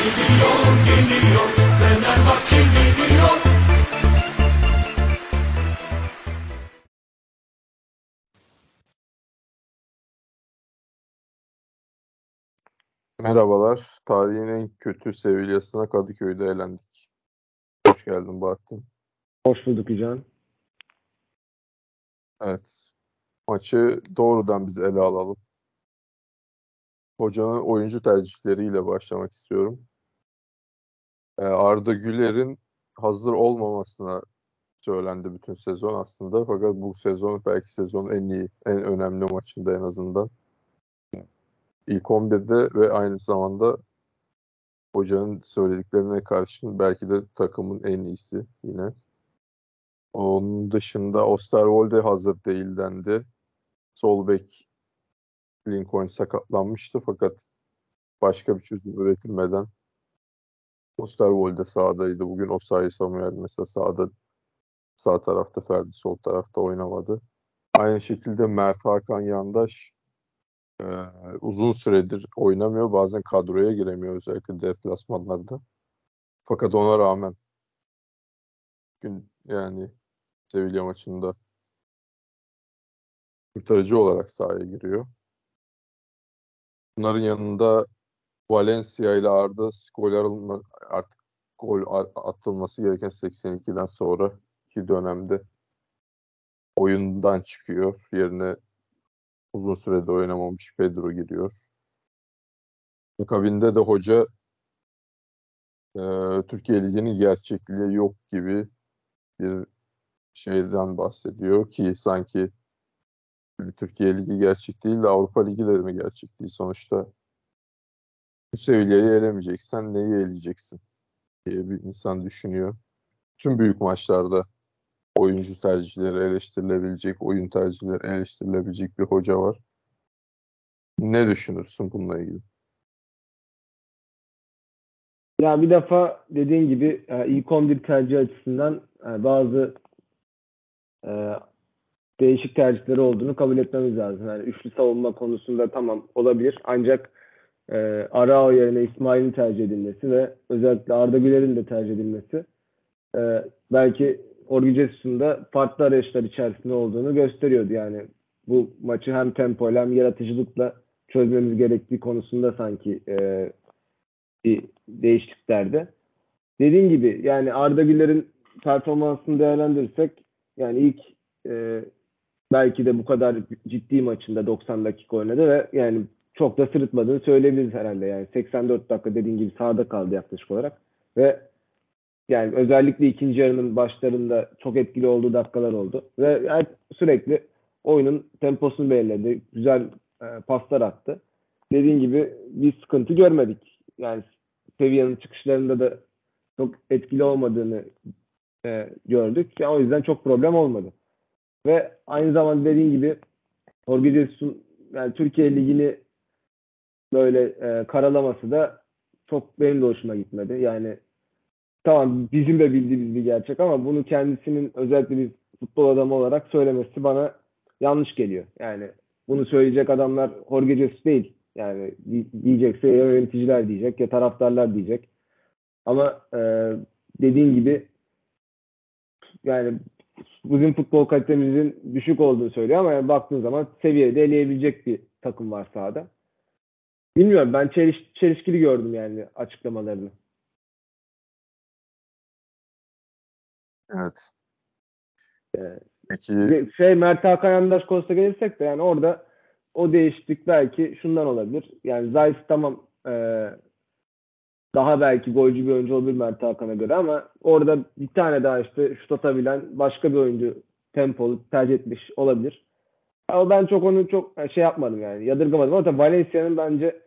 Geliyor, geliyor, Fenerbahçe geliyor. Merhabalar. Tarihin en kötü Sevilla'sına Kadıköy'de elendik. Hoş geldin Bahattin. Hoş bulduk Can. Evet. Maçı doğrudan biz ele alalım. Hocanın oyuncu tercihleriyle başlamak istiyorum. Ee, Arda Güler'in hazır olmamasına söylendi bütün sezon aslında. Fakat bu sezon belki sezonun en iyi, en önemli maçında en azından. İlk 11'de ve aynı zamanda hocanın söylediklerine karşın belki de takımın en iyisi yine. Onun dışında Osterwolde hazır değil dendi. Sol bek Lincoln sakatlanmıştı fakat başka bir çözüm üretilmeden Osterwolde sağdaydı. Bugün Osayi Samuel mesela sağda sağ tarafta Ferdi sol tarafta oynamadı. Aynı şekilde Mert Hakan Yandaş e, uzun süredir oynamıyor. Bazen kadroya giremiyor özellikle deplasmanlarda. Fakat ona rağmen gün yani Sevilla maçında kurtarıcı olarak sahaya giriyor. Bunların yanında Valencia ile Arda gol artık gol atılması gereken 82'den sonra ki dönemde oyundan çıkıyor. Yerine uzun sürede oynamamış Pedro giriyor. Akabinde de hoca e, Türkiye Ligi'nin gerçekliği yok gibi bir şeyden bahsediyor ki sanki Türkiye Ligi gerçek değil de Avrupa Ligi de mi gerçek değil sonuçta seviyeyi elemeyeceksen neyi eleyeceksin diye bir insan düşünüyor. Tüm büyük maçlarda oyuncu tercihleri eleştirilebilecek, oyun tercihleri eleştirilebilecek bir hoca var. Ne düşünürsün bununla ilgili? Ya bir defa dediğin gibi e, ilk 11 tercih açısından e, bazı e, değişik tercihleri olduğunu kabul etmemiz lazım. Yani üçlü savunma konusunda tamam olabilir. Ancak e, Arao yerine İsmail'in tercih edilmesi ve özellikle Arda Güler'in de tercih edilmesi e, belki Orgi Jesus'un farklı arayışlar içerisinde olduğunu gösteriyordu. Yani bu maçı hem tempo hem yaratıcılıkla çözmemiz gerektiği konusunda sanki e, bir değişikliklerde. Dediğim gibi yani Arda Güler'in performansını değerlendirirsek yani ilk e, belki de bu kadar ciddi maçında 90 dakika oynadı ve yani çok da sırıtmadığını söyleyebiliriz herhalde. Yani 84 dakika dediğin gibi sahada kaldı yaklaşık olarak ve yani özellikle ikinci yarının başlarında çok etkili olduğu dakikalar oldu. Ve yani sürekli oyunun temposunu belirledi. Güzel e, paslar attı. Dediğin gibi bir sıkıntı görmedik. Yani seviyenin çıkışlarında da çok etkili olmadığını e, gördük. Yani o yüzden çok problem olmadı. Ve aynı zamanda dediğin gibi Jorge yani Türkiye Ligi'ni böyle e, karalaması da çok benim de hoşuma gitmedi. Yani tamam bizim de bildiğimiz bir gerçek ama bunu kendisinin özellikle bir futbol adamı olarak söylemesi bana yanlış geliyor. Yani bunu söyleyecek adamlar Jorge Jesus değil. Yani diyecekse ya yöneticiler diyecek ya taraftarlar diyecek. Ama e, dediğin gibi yani bizim futbol kalitemizin düşük olduğunu söylüyor ama yani baktığın zaman seviyede eleyebilecek bir takım var sahada. Bilmiyorum ben çeliş, çelişkili gördüm yani açıklamalarını. Evet. Peki. Şey Mert Hakan Yandaş konusuna gelirsek de yani orada o değişiklik belki şundan olabilir. Yani Zayt tamam e, daha belki golcü bir oyuncu olabilir Mert Hakan'a göre ama orada bir tane daha işte şut atabilen başka bir oyuncu tempolu tercih etmiş olabilir. Ama ben çok onu çok şey yapmadım yani yadırgamadım ama Valencia'nın bence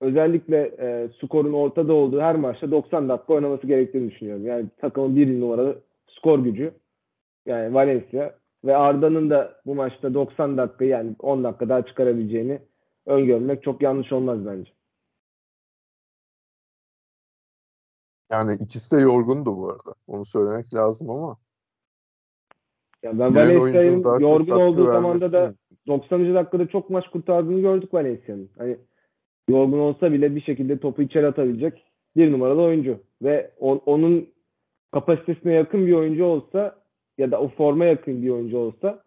özellikle e, skorun ortada olduğu her maçta 90 dakika oynaması gerektiğini düşünüyorum. Yani takımın bir numaralı skor gücü yani Valencia ve Arda'nın da bu maçta 90 dakika yani 10 dakika daha çıkarabileceğini öngörmek çok yanlış olmaz bence. Yani ikisi de yorgundu bu arada. Onu söylemek lazım ama. Ya ben Valencia'nın yorgun olduğu zamanda da 90. dakikada çok maç kurtardığını gördük Valencia'nın. Hani yorgun olsa bile bir şekilde topu içeri atabilecek bir numaralı oyuncu ve on- onun kapasitesine yakın bir oyuncu olsa ya da o forma yakın bir oyuncu olsa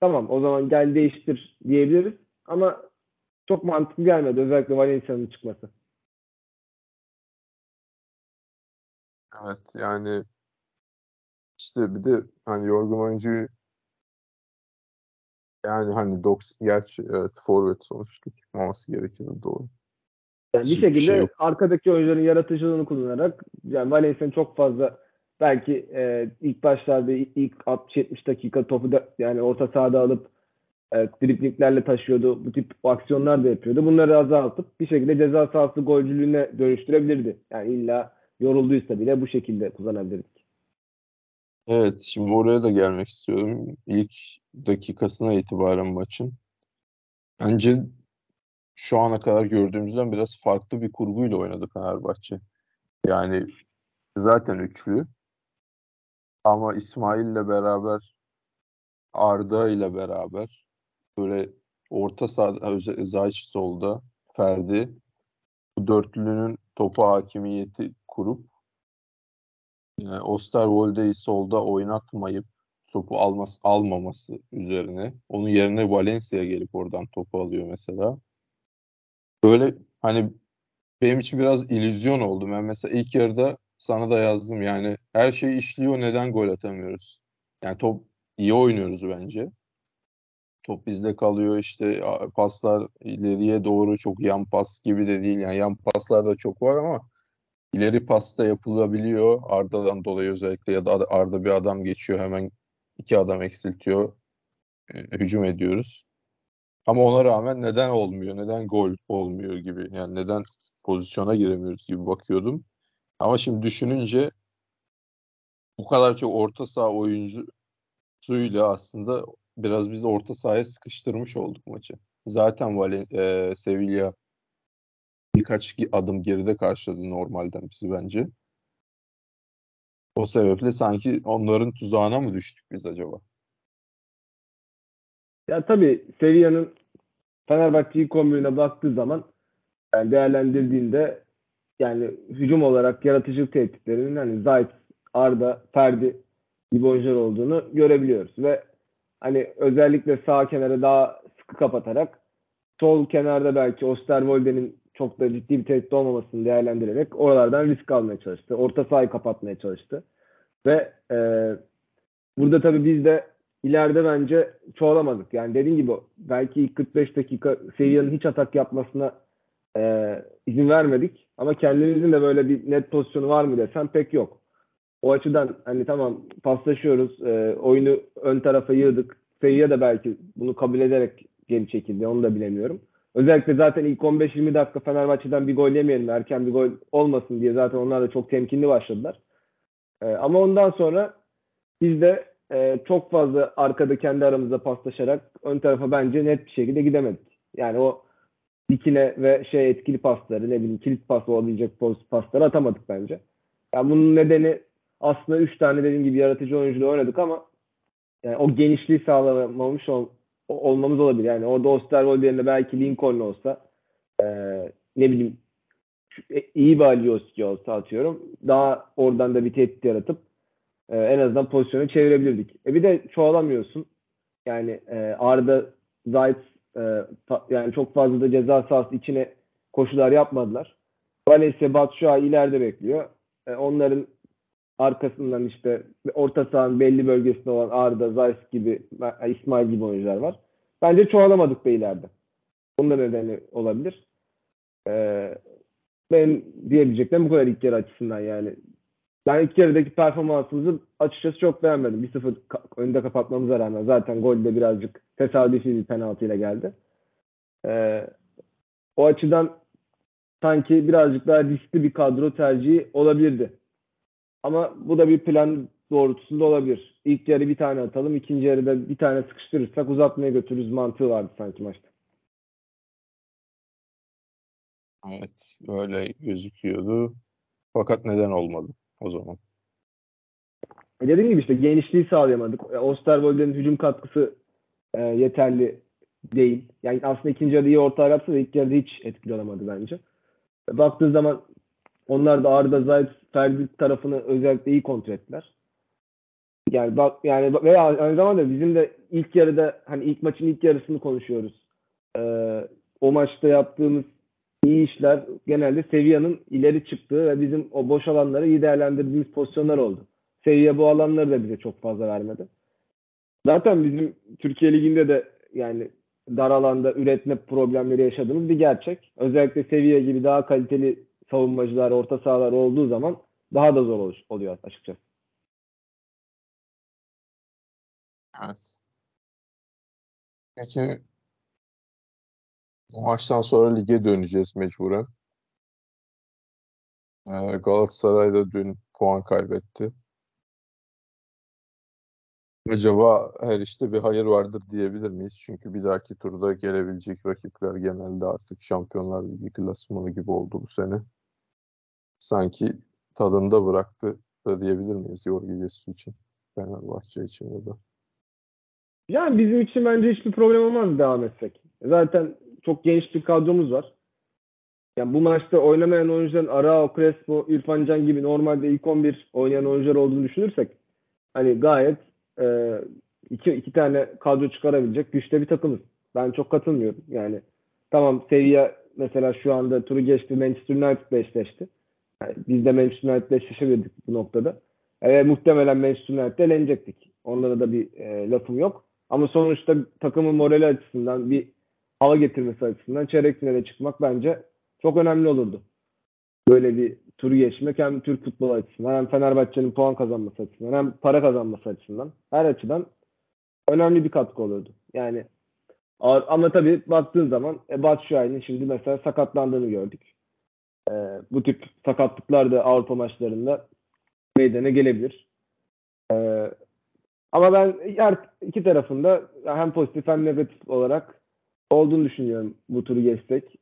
tamam o zaman gel değiştir diyebiliriz ama çok mantıklı gelmedi özellikle Valencia'nın çıkması. Evet yani işte bir de hani yorgun oyuncuyu yani hani 90 gerçi evet forvet sonuçta çıkmaması gerekir doğru. Yani bir Hiçbir şey şekilde yok. arkadaki oyuncuların yaratıcılığını kullanarak yani Valencia'nın çok fazla belki e, ilk başlarda ilk, ilk 60-70 dakika topu da yani orta sahada alıp e, driplinglerle taşıyordu. Bu tip aksiyonlar da yapıyordu. Bunları azaltıp bir şekilde ceza sahası golcülüğüne dönüştürebilirdi. Yani illa yorulduysa bile bu şekilde kullanabilirdik. Evet, şimdi oraya da gelmek istiyorum. İlk dakikasına itibaren maçın. Bence şu ana kadar gördüğümüzden biraz farklı bir kurguyla oynadı Fenerbahçe. Yani zaten üçlü. Ama İsmail'le beraber Arda ile beraber böyle orta sahada Zayç solda Ferdi bu dörtlünün topa hakimiyeti kurup yani Osterwolde'yi solda oynatmayıp topu alması, almaması üzerine. Onun yerine Valencia gelip oradan topu alıyor mesela. Böyle hani benim için biraz illüzyon oldu. Ben mesela ilk yarıda sana da yazdım yani her şey işliyor neden gol atamıyoruz? Yani top iyi oynuyoruz bence. Top bizde kalıyor işte paslar ileriye doğru çok yan pas gibi de değil. Yani yan paslar da çok var ama ileri pasta yapılabiliyor. Arda'dan dolayı özellikle ya da Arda bir adam geçiyor hemen iki adam eksiltiyor. e, hücum ediyoruz. Ama ona rağmen neden olmuyor? Neden gol olmuyor gibi. Yani neden pozisyona giremiyoruz gibi bakıyordum. Ama şimdi düşününce bu kadar çok orta saha oyuncusuyla aslında biraz biz orta sahaya sıkıştırmış olduk maçı. Zaten Valen e, Sevilla birkaç adım geride karşıladı normalden bizi bence. O sebeple sanki onların tuzağına mı düştük biz acaba? Ya tabii Sevilla'nın Fenerbahçe ilk 11'ine baktığı zaman yani değerlendirdiğinde yani hücum olarak yaratıcılık tehditlerinin hani Zayt, Arda, Ferdi gibi olduğunu görebiliyoruz ve hani özellikle sağ kenara daha sıkı kapatarak sol kenarda belki Osterwolde'nin çok da ciddi bir tehdit olmamasını değerlendirerek oralardan risk almaya çalıştı. Orta sahayı kapatmaya çalıştı. Ve e, burada tabii biz de ileride bence çoğalamadık. Yani dediğim gibi belki ilk 45 dakika Sevilla'nın hiç atak yapmasına e, izin vermedik. Ama kendimizin de böyle bir net pozisyonu var mı desem pek yok. O açıdan hani tamam paslaşıyoruz. E, oyunu ön tarafa yığdık. Sevilla da belki bunu kabul ederek geri çekildi. Onu da bilemiyorum. Özellikle zaten ilk 15-20 dakika Fenerbahçe'den bir gol yemeyelim, erken bir gol olmasın diye zaten onlar da çok temkinli başladılar. E, ama ondan sonra biz de e, çok fazla arkada kendi aramızda paslaşarak ön tarafa bence net bir şekilde gidemedik. Yani o dikine ve şey etkili pasları, ne bileyim kilit pas olabilecek poz pasları atamadık bence. Yani bunun nedeni aslında 3 tane dediğim gibi yaratıcı oyuncuyla oynadık ama yani o genişliği sağlamamış ol, olmamız olabilir. Yani orada Osterwold yerine belki Lincoln olsa e, ne bileyim e, iyi bir Alioski olsa atıyorum. Daha oradan da bir tehdit yaratıp e, en azından pozisyonu çevirebilirdik. E bir de çoğalamıyorsun. Yani e, Arda Zayt e, yani çok fazla da ceza sahası içine koşular yapmadılar. Valencia Batshuayi ileride bekliyor. E, onların arkasından işte orta sahanın belli bölgesinde olan Arda, Zayt gibi, İsmail gibi oyuncular var. Bence çoğalamadık da ileride. Bunun da nedeni olabilir. Ee, ben diyebileceklerim bu kadar ilk yarı açısından yani. Ben ilk yarıdaki performansımızı açıkçası çok beğenmedim. 1-0 ka- önde kapatmamıza rağmen zaten gol de birazcık tesadüfi bir penaltıyla geldi. Ee, o açıdan sanki birazcık daha riskli bir kadro tercihi olabilirdi. Ama bu da bir plan doğrultusunda olabilir. İlk yarı bir tane atalım, ikinci yarıda bir tane sıkıştırırsak uzatmaya götürürüz mantığı vardı sanki maçta. Evet, öyle gözüküyordu. Fakat neden olmadı o zaman? E dediğim gibi işte genişliği sağlayamadık. E, Osterwolde'nin hücum katkısı e, yeterli değil. Yani aslında ikinci yarıda iyi orta yapsa da ilk yarıda hiç etkili olamadı bence. E, baktığı zaman Onlar da Arda Zayt Ferdi tarafını özellikle iyi kontrol ettiler. Yani bak yani veya aynı zamanda bizim de ilk yarıda hani ilk maçın ilk yarısını konuşuyoruz. Ee, o maçta yaptığımız iyi işler genelde Sevilla'nın ileri çıktığı ve bizim o boş alanları iyi değerlendirdiğimiz pozisyonlar oldu. Sevilla bu alanları da bize çok fazla vermedi. Zaten bizim Türkiye Ligi'nde de yani dar alanda üretme problemleri yaşadığımız bir gerçek. Özellikle Sevilla gibi daha kaliteli savunmacılar, orta sahalar olduğu zaman daha da zor oluyor açıkçası. Evet. Peki bu maçtan sonra lige döneceğiz mecburen. Ee, Galatasaray da dün puan kaybetti. Acaba her işte bir hayır vardır diyebilir miyiz? Çünkü bir dahaki turda gelebilecek rakipler genelde artık Şampiyonlar Ligi klasmanı gibi oldu bu sene. Sanki tadında bıraktı da diyebilir miyiz Yorgi Jesus için, Fenerbahçe için ya da? Yani bizim için bence hiçbir problem olmaz devam etsek. Zaten çok geniş bir kadromuz var. Yani bu maçta oynamayan oyuncuların Arao, Crespo, İrfan Can gibi normalde ilk 11 oynayan oyuncular olduğunu düşünürsek hani gayet e, iki, iki tane kadro çıkarabilecek güçte bir takımız. Ben çok katılmıyorum. Yani tamam seviye mesela şu anda turu geçti Manchester United'la eşleşti. Yani biz de Manchester United'la eşleşebildik bu noktada. Evet, muhtemelen Manchester United'le elenecektik. Onlara da bir e, lafım yok. Ama sonuçta takımın morali açısından bir hava getirmesi açısından çeyrek finale çıkmak bence çok önemli olurdu. Böyle bir turu geçmek hem Türk futbolu açısından hem Fenerbahçe'nin puan kazanması açısından hem para kazanması açısından her açıdan önemli bir katkı olurdu. Yani ama tabii baktığın zaman e, Batu Şahin'in şimdi mesela sakatlandığını gördük. E, bu tip sakatlıklar da Avrupa maçlarında meydana gelebilir. E, ama ben her iki tarafında hem pozitif hem negatif olarak olduğunu düşünüyorum bu turu geçsek.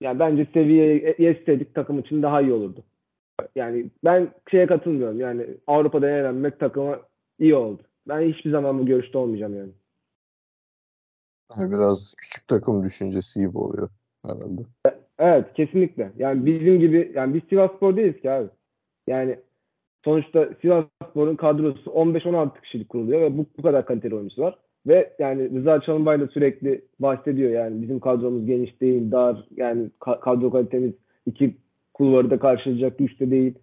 Yani bence seviyeye geçseydik takım için daha iyi olurdu. Yani ben şeye katılmıyorum. Yani Avrupa'da eğlenmek takıma iyi oldu. Ben hiçbir zaman bu görüşte olmayacağım yani. Biraz küçük takım düşüncesi gibi oluyor herhalde. Evet kesinlikle. Yani bizim gibi yani biz Sivas Spor değiliz ki abi. Yani sonuçta Sivasspor'un kadrosu 15-16 kişilik kuruluyor ve bu, bu kadar kaliteli oyuncusu var. Ve yani Rıza Çalınbay da sürekli bahsediyor yani bizim kadromuz geniş değil, dar. Yani kadro kalitemiz iki kulvarı da karşılayacak güçte değil.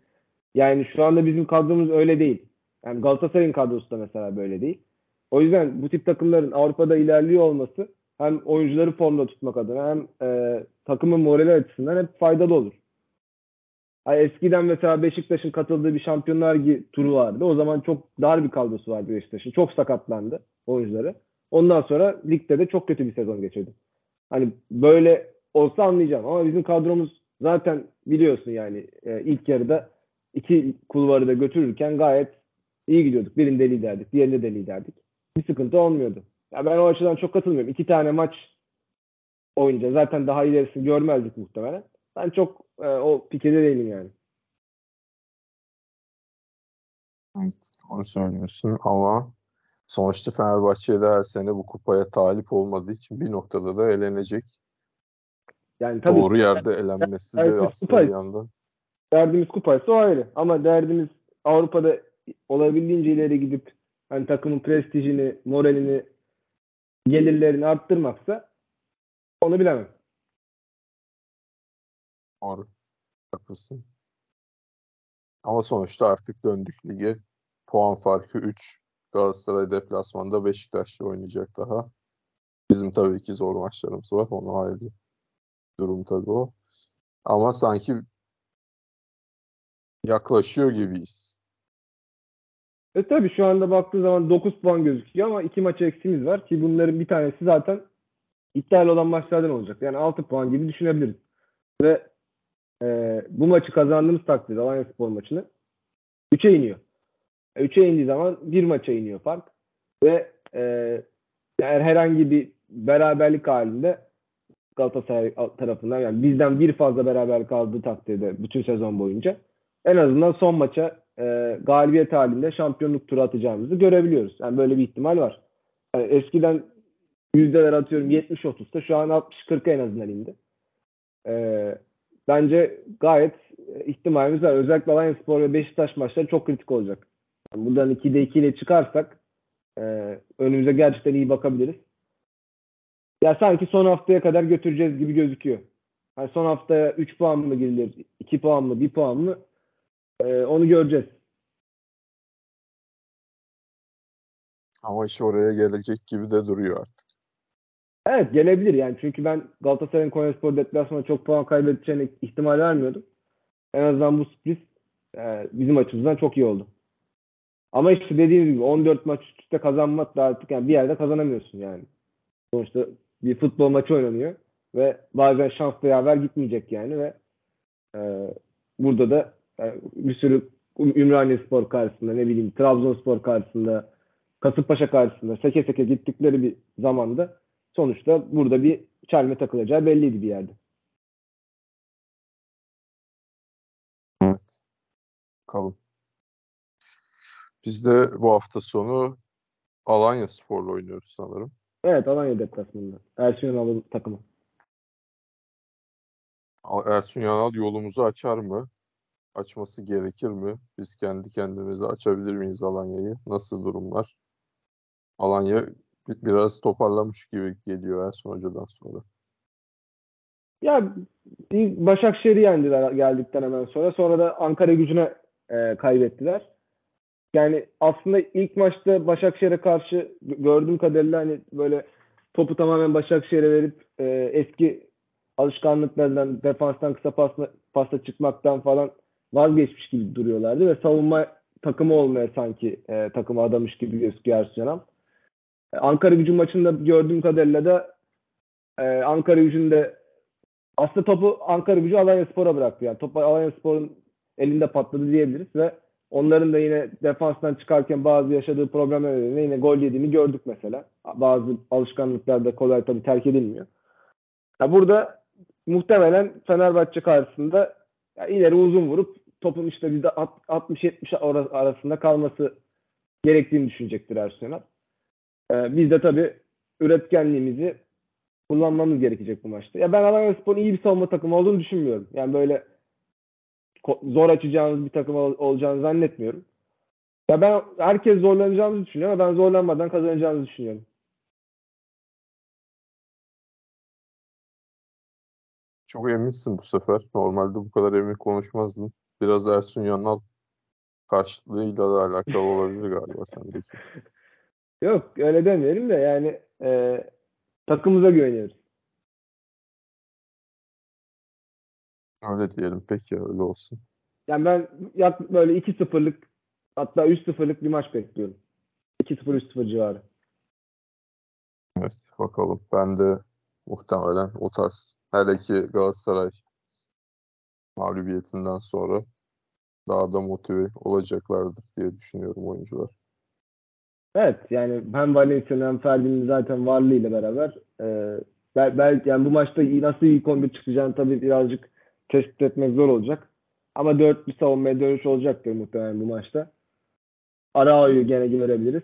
Yani şu anda bizim kadromuz öyle değil. Yani Galatasaray'ın kadrosu da mesela böyle değil. O yüzden bu tip takımların Avrupa'da ilerliyor olması hem oyuncuları formda tutmak adına hem e, takımın morali açısından hep faydalı olur. Ay eskiden mesela Beşiktaş'ın katıldığı bir Şampiyonlar turu vardı. O zaman çok dar bir kadrosu vardı Beşiktaş'ın. Çok sakatlandı oyuncuları. Ondan sonra ligde de çok kötü bir sezon geçirdi. Hani böyle olsa anlayacağım ama bizim kadromuz zaten biliyorsun yani e, ilk yarıda iki kulvarı da götürürken gayet iyi gidiyorduk. Birinde liderdik, diğerinde de liderdik. Bir sıkıntı olmuyordu. Ya ben o açıdan çok katılmıyorum. İki tane maç oyunca zaten daha ilerisini görmezdik muhtemelen. Ben çok e, o pikede değilim yani. Evet, doğru söylüyorsun ama sonuçta Fenerbahçe'de her sene bu kupaya talip olmadığı için bir noktada da elenecek. Yani tabii, Doğru yerde elenmesi de aslında bir yandan. Derdimiz kupaysa o ayrı. Ama derdimiz Avrupa'da olabildiğince ileri gidip hani takımın prestijini, moralini, gelirlerini arttırmaksa onu bilemem. Doğru. Haklısın. Ama sonuçta artık döndük lige. Puan farkı 3. Galatasaray deplasmanda Beşiktaş'la oynayacak daha. Bizim tabii ki zor maçlarımız var. Onu ayrı durum tabii o. Ama sanki yaklaşıyor gibiyiz. E tabii şu anda baktığı zaman 9 puan gözüküyor ama 2 maç eksimiz var ki bunların bir tanesi zaten iptal olan maçlardan olacak. Yani 6 puan gibi düşünebiliriz. Ve e, bu maçı kazandığımız takdirde Alanya Spor maçını 3'e iniyor. 3'e indiği zaman bir maça iniyor fark. Ve e, herhangi bir beraberlik halinde Galatasaray tarafından yani bizden bir fazla beraber kaldığı takdirde bütün sezon boyunca en azından son maça e, galibiyet halinde şampiyonluk turu atacağımızı görebiliyoruz. Yani böyle bir ihtimal var. Yani eskiden yüzdeler atıyorum 70-30'da şu an 60-40'a en azından indi. E, bence gayet ihtimalimiz var. Özellikle Alanya Spor ve Beşiktaş maçları çok kritik olacak. Yani buradan 2'de 2 ile çıkarsak e, önümüze gerçekten iyi bakabiliriz. Ya sanki son haftaya kadar götüreceğiz gibi gözüküyor. Yani son haftaya 3 puan mı girilir, 2 puan mı, 1 puan mı e, onu göreceğiz. Ama iş oraya gelecek gibi de duruyor artık. Evet gelebilir yani çünkü ben Galatasaray'ın Konyaspor deplasmanına çok puan kaybedeceğine ihtimal vermiyordum. En azından bu sürpriz e, bizim açımızdan çok iyi oldu. Ama işte dediğim gibi 14 maç üst üste kazanmak da artık yani bir yerde kazanamıyorsun yani. Sonuçta bir futbol maçı oynanıyor ve bazen şans da yaver gitmeyecek yani ve e, burada da e, bir sürü Ümraniye Spor karşısında ne bileyim Trabzonspor karşısında Kasımpaşa karşısında seke seke gittikleri bir zamanda sonuçta burada bir çelme takılacağı belliydi bir yerde. Evet. Bakalım. Biz de bu hafta sonu Alanya Spor'la oynuyoruz sanırım. Evet Alanya deplasmanında. Ersun Yanal'ın takımı. Ersun Yanal yolumuzu açar mı? Açması gerekir mi? Biz kendi kendimize açabilir miyiz Alanya'yı? Nasıl durumlar? Alanya biraz toparlamış gibi geliyor Ersun Hoca'dan sonra. Ya Başakşehir'i yendiler geldikten hemen sonra. Sonra da Ankara gücüne e, kaybettiler. Yani aslında ilk maçta Başakşehir'e karşı gördüğüm kadarıyla hani böyle topu tamamen Başakşehir'e verip e, eski alışkanlıklarından defanstan kısa pasla, pasla çıkmaktan falan vazgeçmiş gibi duruyorlardı ve savunma takımı olmaya sanki e, takımı adamış gibi gözüküyor Ersun Yanal. Ankara gücü maçında gördüğüm kadarıyla da e, Ankara gücünde aslında topu Ankara gücü Alanya Spor'a bıraktı. Yani topu Alanya Spor'un elinde patladı diyebiliriz ve onların da yine defanstan çıkarken bazı yaşadığı problemler yine gol yediğini gördük mesela. Bazı alışkanlıklar da kolay tabii terk edilmiyor. Ya burada muhtemelen Fenerbahçe karşısında ya ileri uzun vurup topun işte %60-70 arasında kalması gerektiğini düşünecektir Ersun Yanal. Ee, biz de tabii üretkenliğimizi kullanmamız gerekecek bu maçta. Ya ben Alanya Spor'un iyi bir savunma takımı olduğunu düşünmüyorum. Yani böyle zor açacağınız bir takım ol- olacağını zannetmiyorum. Ya ben herkes zorlanacağımızı düşünüyorum ama ben zorlanmadan kazanacağımızı düşünüyorum. Çok eminsin bu sefer. Normalde bu kadar emin konuşmazdın. Biraz Ersun Yanal karşılığıyla da alakalı olabilir galiba sendeki. Yok öyle demeyelim de yani e, takımıza güveniyoruz. Öyle diyelim. Peki öyle olsun. Yani ben yak böyle 2-0'lık hatta 3-0'lık bir maç bekliyorum. 2-0-3-0 civarı. Evet bakalım. Ben de muhtemelen o tarz. Hele ki Galatasaray mağlubiyetinden sonra daha da motive olacaklardır diye düşünüyorum oyuncular. Evet yani hem Valencia'nın hem Ferdi'nin zaten varlığıyla beraber e, belki yani bu maçta nasıl ilk 11 çıkacağını tabii birazcık tespit etmek zor olacak. Ama 4 bir savunmaya dönüş olacaktır muhtemelen bu maçta. Arao'yu gene görebiliriz.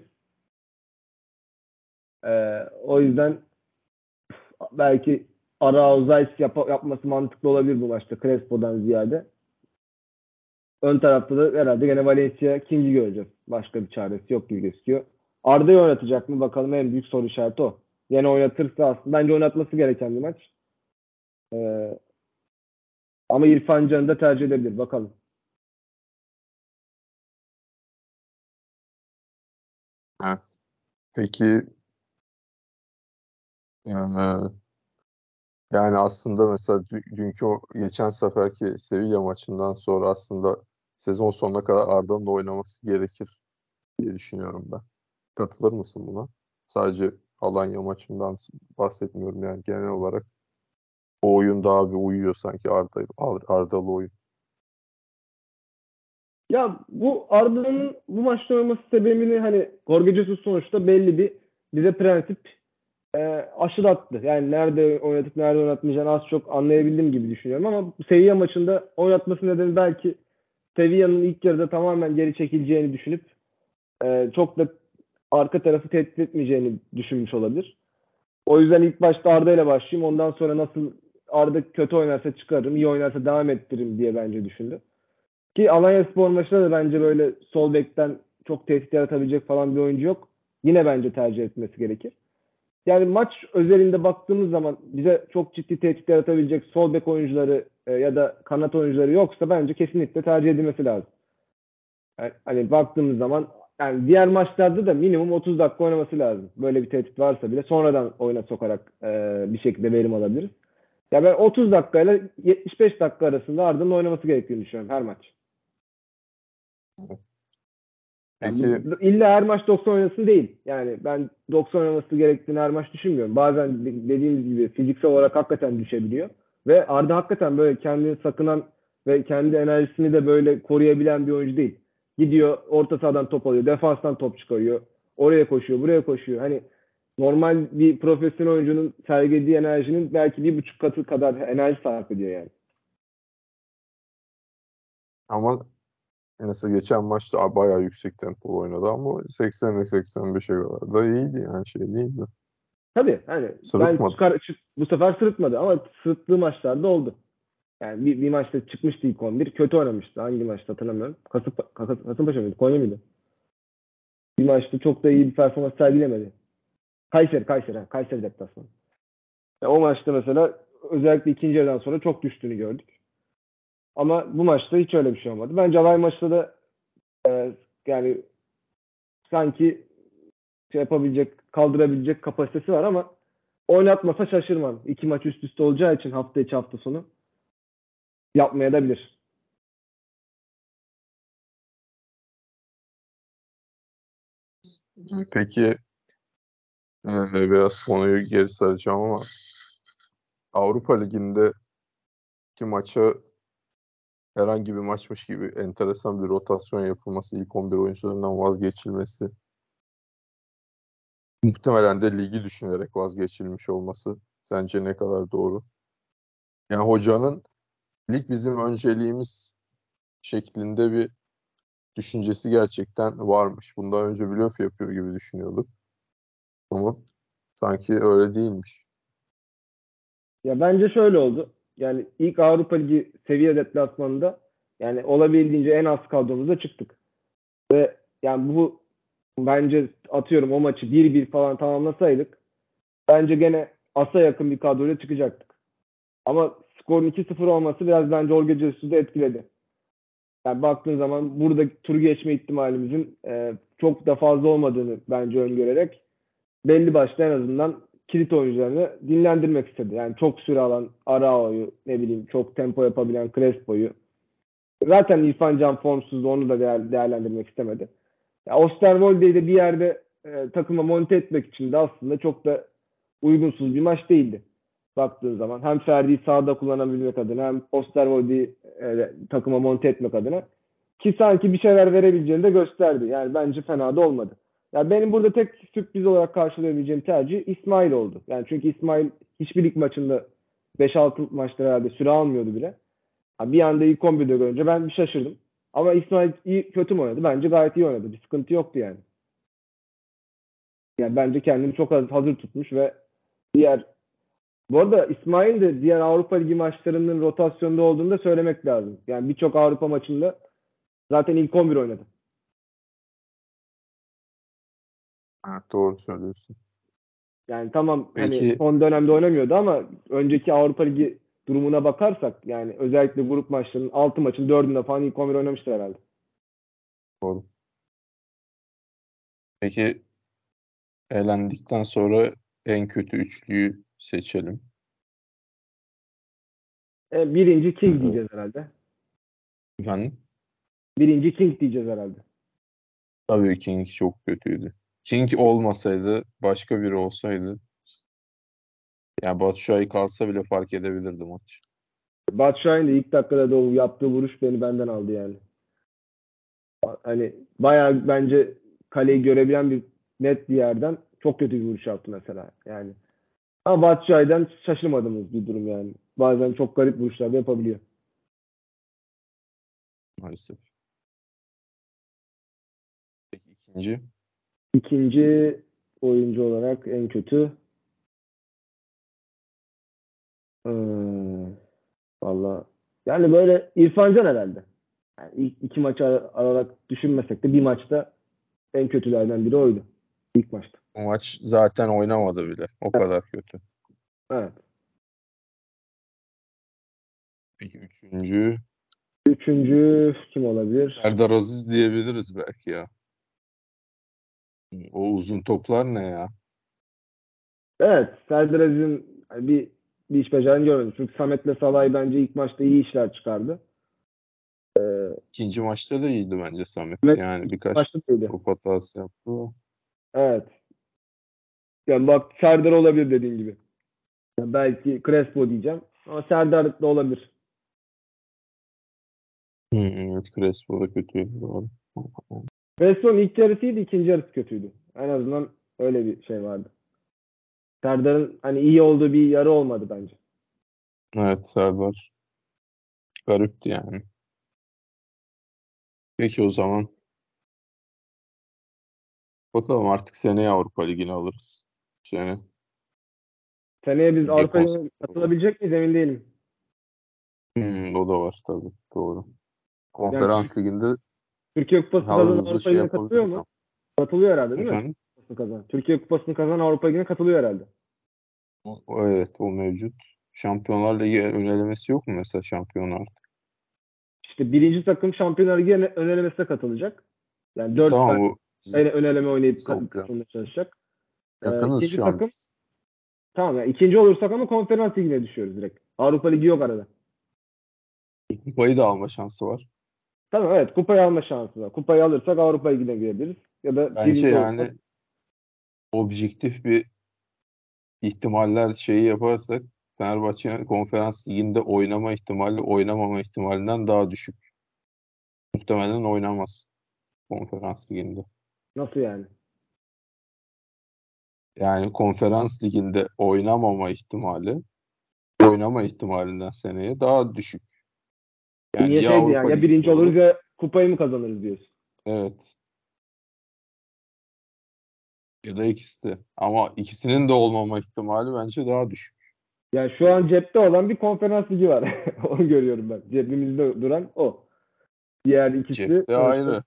Ee, o yüzden belki Arao Zayt yap yapması mantıklı olabilir bu maçta Crespo'dan ziyade. Ön tarafta da herhalde gene Valencia King'i göreceğiz. Başka bir çaresi yok gibi gözüküyor. Arda'yı oynatacak mı? Bakalım en büyük soru işareti o. Yine oynatırsa aslında bence oynatması gereken bir maç. Ee, ama İrfan Can'ı da tercih edebilir. Bakalım. Evet. Peki yani, yani aslında mesela dünkü o geçen seferki Sevilla maçından sonra aslında sezon sonuna kadar Arda'nın da oynaması gerekir diye düşünüyorum ben. Katılır mısın buna? Sadece Alanya maçından bahsetmiyorum yani genel olarak. O oyun daha bir uyuyor sanki Arda, Ardalı oyun. Ya bu Arda'nın bu maçta oynaması sebebini hani Jorge Jesus sonuçta belli bir bize prensip e, aşılattı. Yani nerede oynatıp nerede oynatmayacağını az çok anlayabildim gibi düşünüyorum ama Sevilla maçında oynatması nedeni belki Sevilla'nın ilk yarıda tamamen geri çekileceğini düşünüp e, çok da arka tarafı tehdit etmeyeceğini düşünmüş olabilir. O yüzden ilk başta Arda ile başlayayım. Ondan sonra nasıl Arda kötü oynarsa çıkarırım, iyi oynarsa devam ettiririm diye bence düşündü. Ki Alanya Spor maçında da bence böyle sol bekten çok tehdit yaratabilecek falan bir oyuncu yok. Yine bence tercih etmesi gerekir. Yani maç özelinde baktığımız zaman bize çok ciddi tehdit yaratabilecek sol bek oyuncuları e, ya da kanat oyuncuları yoksa bence kesinlikle tercih edilmesi lazım. Yani, hani baktığımız zaman yani diğer maçlarda da minimum 30 dakika oynaması lazım. Böyle bir tehdit varsa bile sonradan oyuna sokarak e, bir şekilde verim alabiliriz. Ya ben 30 dakika ile 75 dakika arasında Arda'nın oynaması gerektiğini düşünüyorum her maç. Yani Peki illa her maç 90 oynasın değil. Yani ben 90 oynaması gerektiğini her maç düşünmüyorum. Bazen de- dediğimiz gibi fiziksel olarak hakikaten düşebiliyor. Ve Arda hakikaten böyle kendini sakınan ve kendi enerjisini de böyle koruyabilen bir oyuncu değil. Gidiyor orta sahadan top alıyor, defanstan top çıkarıyor. Oraya koşuyor, buraya koşuyor. Hani normal bir profesyonel oyuncunun sergilediği enerjinin belki bir buçuk katı kadar enerji sarf ediyor yani. ama mesela geçen maçta bayağı yüksek tempo oynadı ama 80 ve 85'e kadar da iyiydi yani şey değildi. Tabii hani ben çıkar, çık- bu sefer sırıtmadı ama sırıttığı maçlarda oldu. Yani bir, bir maçta çıkmıştı ilk 11. Kötü oynamıştı. Hangi maçta hatırlamıyorum. Kasıp, Kas- Kasımpaşa mıydı? Konya mıydı? Bir maçta çok da iyi bir performans sergilemedi. Kayseri, Kayseri. Kayseri deplasmanı. Ya o maçta mesela özellikle ikinci yarıdan sonra çok düştüğünü gördük. Ama bu maçta hiç öyle bir şey olmadı. Bence Alay maçta da e, yani sanki şey yapabilecek, kaldırabilecek kapasitesi var ama oynatmasa şaşırmam. İki maç üst üste olacağı için hafta içi hafta sonu yapmaya da bilir. Peki e, biraz konuyu geri saracağım ama Avrupa Ligi'nde ki maça herhangi bir maçmış gibi enteresan bir rotasyon yapılması, ilk 11 oyuncularından vazgeçilmesi, muhtemelen de ligi düşünerek vazgeçilmiş olması sence ne kadar doğru? Yani hocanın lig bizim önceliğimiz şeklinde bir düşüncesi gerçekten varmış. Bundan önce blöf yapıyor gibi düşünüyorduk. Ama sanki öyle değilmiş. Ya bence şöyle oldu. Yani ilk Avrupa Ligi seviye deplasmanında yani olabildiğince en az kadromuzda çıktık. Ve yani bu bence atıyorum o maçı 1-1 falan tamamlasaydık bence gene asa yakın bir kadroyla çıkacaktık. Ama skorun 2-0 olması biraz bence Jorge Jesus'u etkiledi. Yani baktığın zaman burada tur geçme ihtimalimizin e, çok da fazla olmadığını bence öngörerek belli başlı en azından kilit oyuncularını dinlendirmek istedi. Yani çok süre alan Arao'yu, ne bileyim çok tempo yapabilen Crespo'yu. Zaten İrfan Can formsuzdu onu da değer, değerlendirmek istemedi. Ya Osterwolde'yi de bir yerde e, takıma monte etmek için de aslında çok da uygunsuz bir maç değildi. Baktığın zaman hem Ferdi'yi sağda kullanabilmek adına hem Osterwolde'yi e, takıma monte etmek adına ki sanki bir şeyler verebileceğini de gösterdi. Yani bence fena da olmadı. Ya benim burada tek sürpriz olarak karşılayabileceğim tercih İsmail oldu. Yani çünkü İsmail hiçbir lig maçında 5-6 maçta herhalde süre almıyordu bile. Ya bir anda ilk 11'de görünce ben bir şaşırdım. Ama İsmail iyi, kötü mü oynadı? Bence gayet iyi oynadı. Bir sıkıntı yoktu yani. Yani bence kendini çok az- hazır tutmuş ve diğer bu arada İsmail de diğer Avrupa Ligi maçlarının rotasyonda olduğunu da söylemek lazım. Yani birçok Avrupa maçında zaten ilk 11 oynadı. Evet, doğru söylüyorsun. Yani tamam hani Peki- son dönemde oynamıyordu ama önceki Avrupa Ligi durumuna bakarsak yani özellikle grup maçlarının 6 maçın 4'ünde falan ilk 11 oynamıştır herhalde. Doğru. Peki elendikten sonra en kötü üçlüyü seçelim. E, birinci King diyeceğiz herhalde. Efendim? Birinci King diyeceğiz herhalde. Tabii King çok kötüydü. King olmasaydı, başka biri olsaydı yani Batshuayi kalsa bile fark edebilirdi maç. Batshuayi'nin de ilk dakikada da o yaptığı vuruş beni benden aldı yani. Hani bayağı bence kaleyi görebilen bir net bir yerden çok kötü bir vuruş yaptı mesela. Yani ama Batshuayi'den şaşırmadığımız bir durum yani. Bazen çok garip vuruşlar da yapabiliyor. maalesef. Peki ikinci? İkinci oyuncu olarak en kötü Hmm. Valla. Yani böyle İrfan Can herhalde. Yani ilk iki maçı ar- ararak düşünmesek de bir maçta en kötülerden biri oydu. İlk maçta. O maç zaten oynamadı bile. O kadar kötü. Evet. Peki üçüncü Üçüncü kim olabilir? Serdar Aziz diyebiliriz belki ya. O uzun toplar ne ya? Evet. Serdar Aziz'in bir, bir iş becerdiğini görmedim. Çünkü Samet'le Salay bence ilk maçta iyi işler çıkardı. İkinci maçta da iyiydi bence Samet. Evet, Yani birkaç top hatası yaptı. Evet. Yani bak Serdar olabilir dediğin gibi. Yani belki Crespo diyeceğim. Ama Serdar da olabilir. Hı, evet Crespo da kötüydü. Doğru. Crespo'nun ilk yarısıydı, ikinci yarısı kötüydü. En azından öyle bir şey vardı. Serdar'ın hani iyi olduğu bir yarı olmadı bence. Evet Serdar. Garipti yani. Peki o zaman. Bakalım artık seneye Avrupa Ligi'ni alırız. Sene. Seneye biz Lig Avrupa olsun. Ligi'ne katılabilecek miyiz emin değilim. Hmm, o da var tabii. Doğru. Konferans liginde Türkiye Kupası kazanan Avrupa şey Ligi'ne katılıyor mu? Katılıyor herhalde değil mi? Efendim? Kupasını kazanan. Türkiye Kupası'nı kazanan Avrupa Ligi'ne katılıyor herhalde. O- evet o mevcut. Şampiyonlar Ligi ön elemesi yok mu mesela şampiyonlar? İşte birinci takım Şampiyonlar Ligi ön ön elemesine katılacak. Yani dört Tamam tane bu ön ön eleme oynayıp katılmaya çalışacak. Ee, yakınız ikinci şu an. takım tamam yani ikinci olursak ama konferans ligine düşüyoruz direkt. Avrupa Ligi yok arada. Kupayı da alma şansı var. Tamam evet kupayı alma şansı var. Kupayı alırsak Avrupa Ligi'ne girebiliriz. Ya da Bence yani olursak- objektif bir ihtimaller şeyi yaparsak Fenerbahçe'nin konferans liginde oynama ihtimali oynamama ihtimalinden daha düşük. Muhtemelen oynamaz konferans liginde. nasıl yani? Yani konferans liginde oynamama ihtimali oynama ihtimalinden seneye daha düşük. Yani ya şeydi Avrupa ya birinci olur, oluruz ya kupayı mı kazanırız diyorsun. Evet. Ya da ikisi de. Ama ikisinin de olmama ihtimali bence daha düşük. Yani şu an cepte olan bir konferans ligi var. Onu görüyorum ben. Cebimizde duran o. Diğer ikisi Cepte ayrı.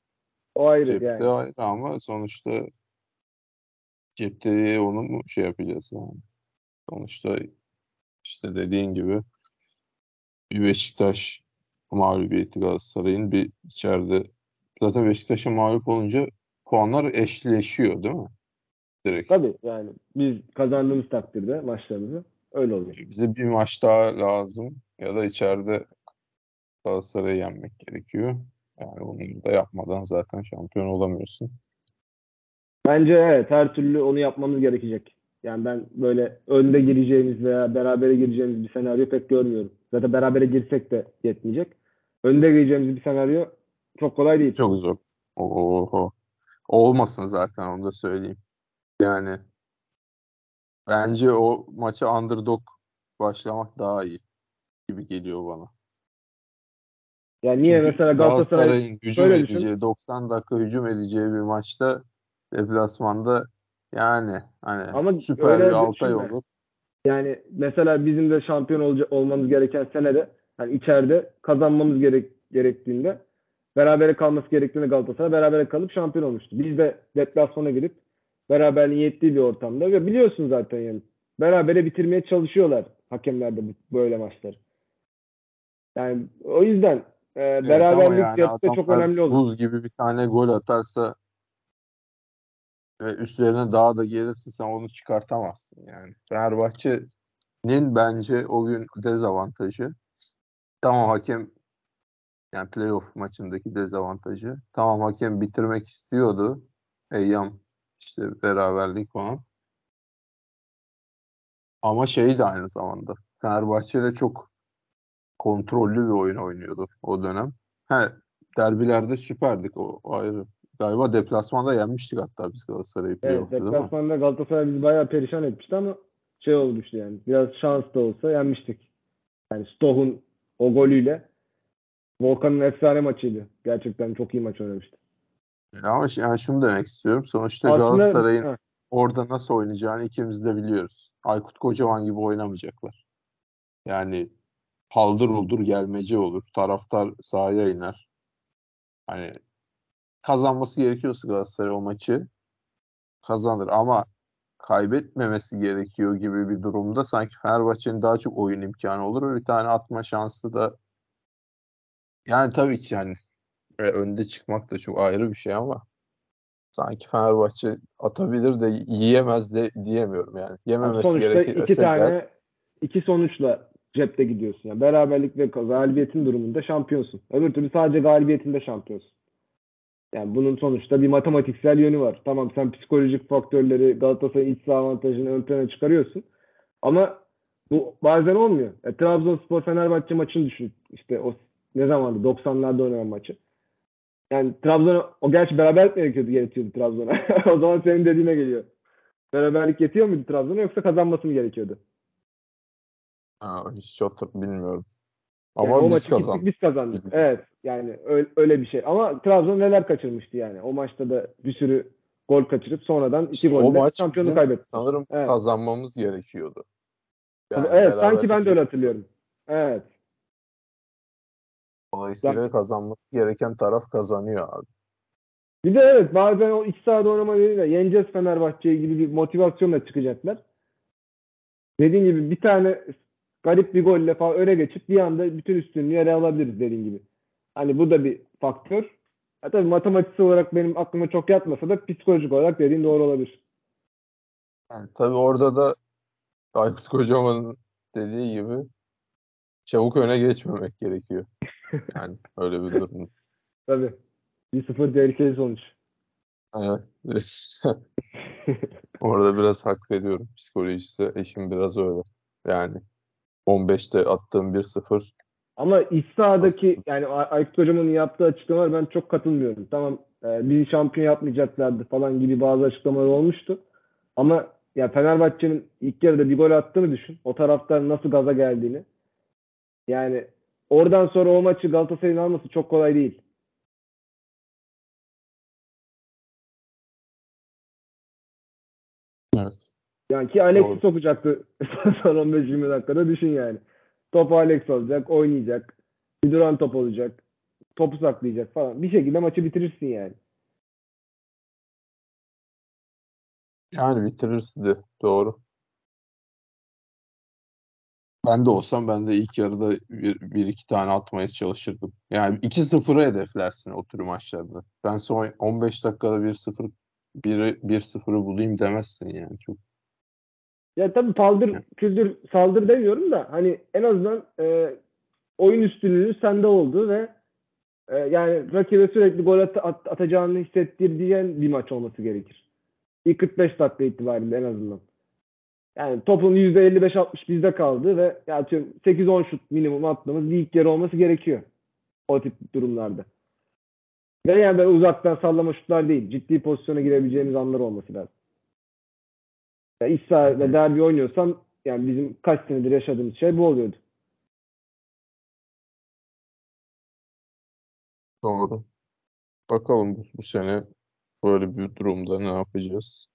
O ayrı Cepte yani. ayrı ama sonuçta cepte onu mu şey yapacağız yani. Sonuçta işte dediğin gibi bir Beşiktaş mağlubiyeti Galatasaray'ın bir içeride zaten Beşiktaş'a mağlup olunca puanlar eşleşiyor değil mi? Direkt. Tabii yani biz kazandığımız takdirde maçlarımızı öyle oluyor. Bize bir maç daha lazım ya da içeride Galatasaray'ı yenmek gerekiyor. Yani onu da yapmadan zaten şampiyon olamıyorsun. Bence evet her türlü onu yapmamız gerekecek. Yani ben böyle önde gireceğimiz veya berabere gireceğimiz bir senaryo pek görmüyorum. Zaten berabere girsek de yetmeyecek. Önde gireceğimiz bir senaryo çok kolay değil. Çok zor. Oho. Olmasın zaten onu da söyleyeyim. Yani bence o maça underdog başlamak daha iyi gibi geliyor bana. Yani niye Çünkü mesela Galatasaray Galatasaray'ın hücum düşün. edeceği 90 dakika hücum edeceği bir maçta deplasmanda yani hani Ama süper bir Altay düşünme. olur. Yani mesela bizim de şampiyon olca- olmamız gereken senede hani içeride kazanmamız gerek gerektiğinde berabere kalması gerektiğinde Galatasaray berabere kalıp şampiyon olmuştu. Biz de deplasmana girip beraberliğin yettiği bir ortamda ve biliyorsun zaten yani berabere bitirmeye çalışıyorlar hakemler de böyle maçları. Yani o yüzden e, Evet beraberlik yani çok önemli olur. buz gibi bir tane gol atarsa ve üstlerine daha da gelirse sen onu çıkartamazsın yani. Fenerbahçe'nin bence o gün dezavantajı tamam hakem yani playoff maçındaki dezavantajı tamam hakem bitirmek istiyordu. Eyyam işte beraberlik falan. Ama şey de aynı zamanda Fenerbahçe de çok kontrollü bir oyun oynuyordu o dönem. He, derbilerde süperdik o, o ayrı. Galiba deplasmanda yenmiştik hatta biz Galatasaray'ı Evet, playoff'ta mi? deplasmanda Galatasaray bizi bayağı perişan etmişti ama şey olmuştu yani. Biraz şans da olsa yenmiştik. Yani Stoh'un o golüyle Volkan'ın efsane maçıydı. Gerçekten çok iyi maç oynamıştı. Ama ş- yani şunu demek istiyorum. Sonuçta Aslında- Galatasaray'ın Ha, orada nasıl oynayacağını ikimiz de biliyoruz. Aykut Kocaman gibi oynamayacaklar. Yani haldır uldur gelmece olur. Taraftar sahaya iner. Hani kazanması gerekiyorsa Galatasaray o maçı kazanır ama kaybetmemesi gerekiyor gibi bir durumda sanki Fenerbahçe'nin daha çok oyun imkanı olur ve bir tane atma şansı da yani tabii ki yani e, önde çıkmak da çok ayrı bir şey ama sanki Fenerbahçe atabilir de yiyemez de diyemiyorum yani. Yememesi Sonuçta gerekirse iki tane eğer- iki sonuçla cepte gidiyorsun. Yani beraberlik ve galibiyetin durumunda şampiyonsun. Öbür türlü sadece galibiyetinde şampiyonsun. Yani bunun sonuçta bir matematiksel yönü var. Tamam sen psikolojik faktörleri Galatasaray'ın iç saha avantajını ön plana çıkarıyorsun. Ama bu bazen olmuyor. E, Trabzonspor Fenerbahçe maçını düşün. İşte o ne zamandı? 90'larda oynanan maçı. Yani Trabzon'a o gerçi beraberlik mi gerekiyordu, gerekiyordu Trabzon'a. o zaman senin dediğine geliyor. Beraberlik yetiyor muydu Trabzon'a yoksa kazanması mı gerekiyordu? Ha, hiç hatır bilmiyorum. Yani Ama o biz maçı kazandık. biz kazandık. Evet. Yani öyle, öyle bir şey. Ama Trabzon neler kaçırmıştı yani. O maçta da bir sürü gol kaçırıp sonradan iki İşte o golle şampiyonu kaybetti. sanırım Evet. kazanmamız gerekiyordu. Yani evet sanki ben de öyle hatırlıyorum. Evet. Dolayısıyla kazanması gereken taraf kazanıyor abi. Bir de evet bazen o iç sahada oynama nedeniyle yeneceğiz Fenerbahçe'yi gibi bir motivasyonla çıkacaklar. Dediğin gibi bir tane garip bir golle falan öne geçip bir anda bütün üstünlüğü ele alabiliriz dediğin gibi. Hani bu da bir faktör. Ha, tabii matematiksel olarak benim aklıma çok yatmasa da psikolojik olarak dediğin doğru olabilir. Yani tabii orada da Aykut Kocaman'ın dediği gibi çabuk öne geçmemek gerekiyor. Yani öyle bir durum. Tabii. 1-0 tehlikeli sonuç. Evet. Orada biraz hak veriyorum. Psikolojisi eşim biraz öyle. Yani 15'te attığım 1-0 Ama iç sahadaki Aslında. yani Ay- Aykut Hocam'ın yaptığı açıklamalar ben çok katılmıyorum. Tamam e, bizi şampiyon yapmayacaklardı falan gibi bazı açıklamalar olmuştu. Ama ya Fenerbahçe'nin ilk yarıda bir gol attığını düşün. O taraftar nasıl gaza geldiğini. Yani oradan sonra o maçı Galatasaray'ın alması çok kolay değil. Yani ki Alex'i Doğru. sokacaktı son 15-20 dakikada düşün yani. Top Alex olacak, oynayacak. Bir duran top olacak. Topu saklayacak falan. Bir şekilde maçı bitirirsin yani. Yani bitirirdi. Doğru. Ben de olsam ben de ilk yarıda bir, bir iki tane atmaya çalışırdım. Yani 2-0'ı hedeflersin o tür maçlarda. Ben son 15 dakikada 1-0 1 1-0'ı bulayım demezsin yani çok. Ya tabii paldır, küldür, saldır demiyorum da hani en azından e, oyun üstünlüğü sende oldu ve e, yani rakibe sürekli gol at- at- atacağını hissettirdiğin bir maç olması gerekir. İlk 45 dakika itibariyle en azından. Yani topun %55-60 bizde kaldı ve ya atıyorum 8-10 şut minimum attığımız bir ilk yarı olması gerekiyor. O tip durumlarda. Ve yani böyle uzaktan sallama şutlar değil. Ciddi pozisyona girebileceğimiz anlar olması lazım. Ya iç saha Hı ve hı. derbi oynuyorsan yani bizim kaç senedir yaşadığımız şey bu oluyordu. Doğru. Bakalım bu, bu sene böyle bir durumda ne yapacağız?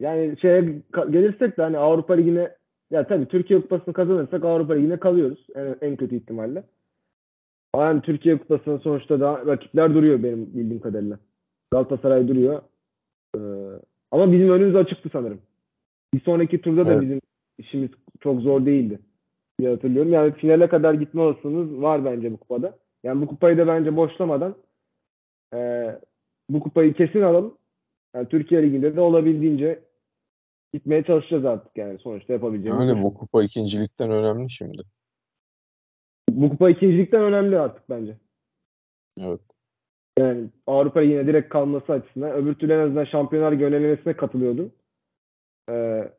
Yani şeye gelirsek de hani Avrupa Ligi'ne ya tabii Türkiye Kupası'nı kazanırsak Avrupa Ligi'ne kalıyoruz en, en kötü ihtimalle. Ama yani Türkiye Kupası'nın sonuçta da rakipler duruyor benim bildiğim kadarıyla. Galatasaray duruyor. Ee, ama bizim önümüz açıktı sanırım. Bir sonraki turda da Evet. bizim işimiz çok zor değildi diye hatırlıyorum. Yani finale kadar gitme olasılığımız var bence bu kupada. Yani bu kupayı da bence boşlamadan e, bu kupayı kesin alalım. Yani Türkiye Ligi'nde de olabildiğince gitmeye çalışacağız artık yani sonuçta yapabileceğimiz. Öyle bu. bu kupa ikincilikten önemli şimdi. Bu kupa ikincilikten önemli artık bence. Evet. Yani Avrupa Ligi'ne direkt kalması açısından. Öbür türlü en azından Şampiyonlar Ligi önelemesine Ee,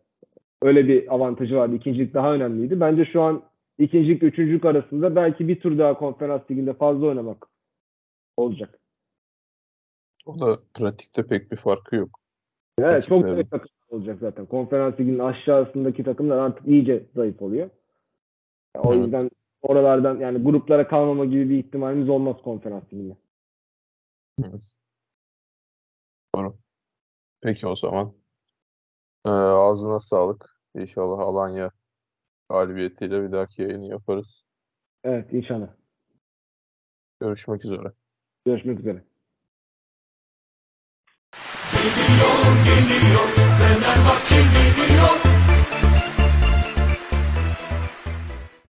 öyle bir avantajı vardı. İkincilik daha önemliydi. Bence şu an ikincilik üçüncülük arasında belki bir tur daha konferans liginde fazla oynamak olacak. O da pratikte pek bir farkı yok. Evet çok Rakiplerin. zayıf takım olacak zaten. Konferans liginin aşağısındaki takımlar artık iyice zayıf oluyor. O Evet. yüzden oralardan yani gruplara kalmama gibi bir ihtimalimiz olmaz konferans liginde. Evet. Doğru. Peki o zaman. Ee, ağzına sağlık. İnşallah Alanya galibiyetiyle bir dahaki yayını yaparız. Evet inşallah. Görüşmek üzere. Görüşmek üzere. Geliyor geliyor Fenerbahçe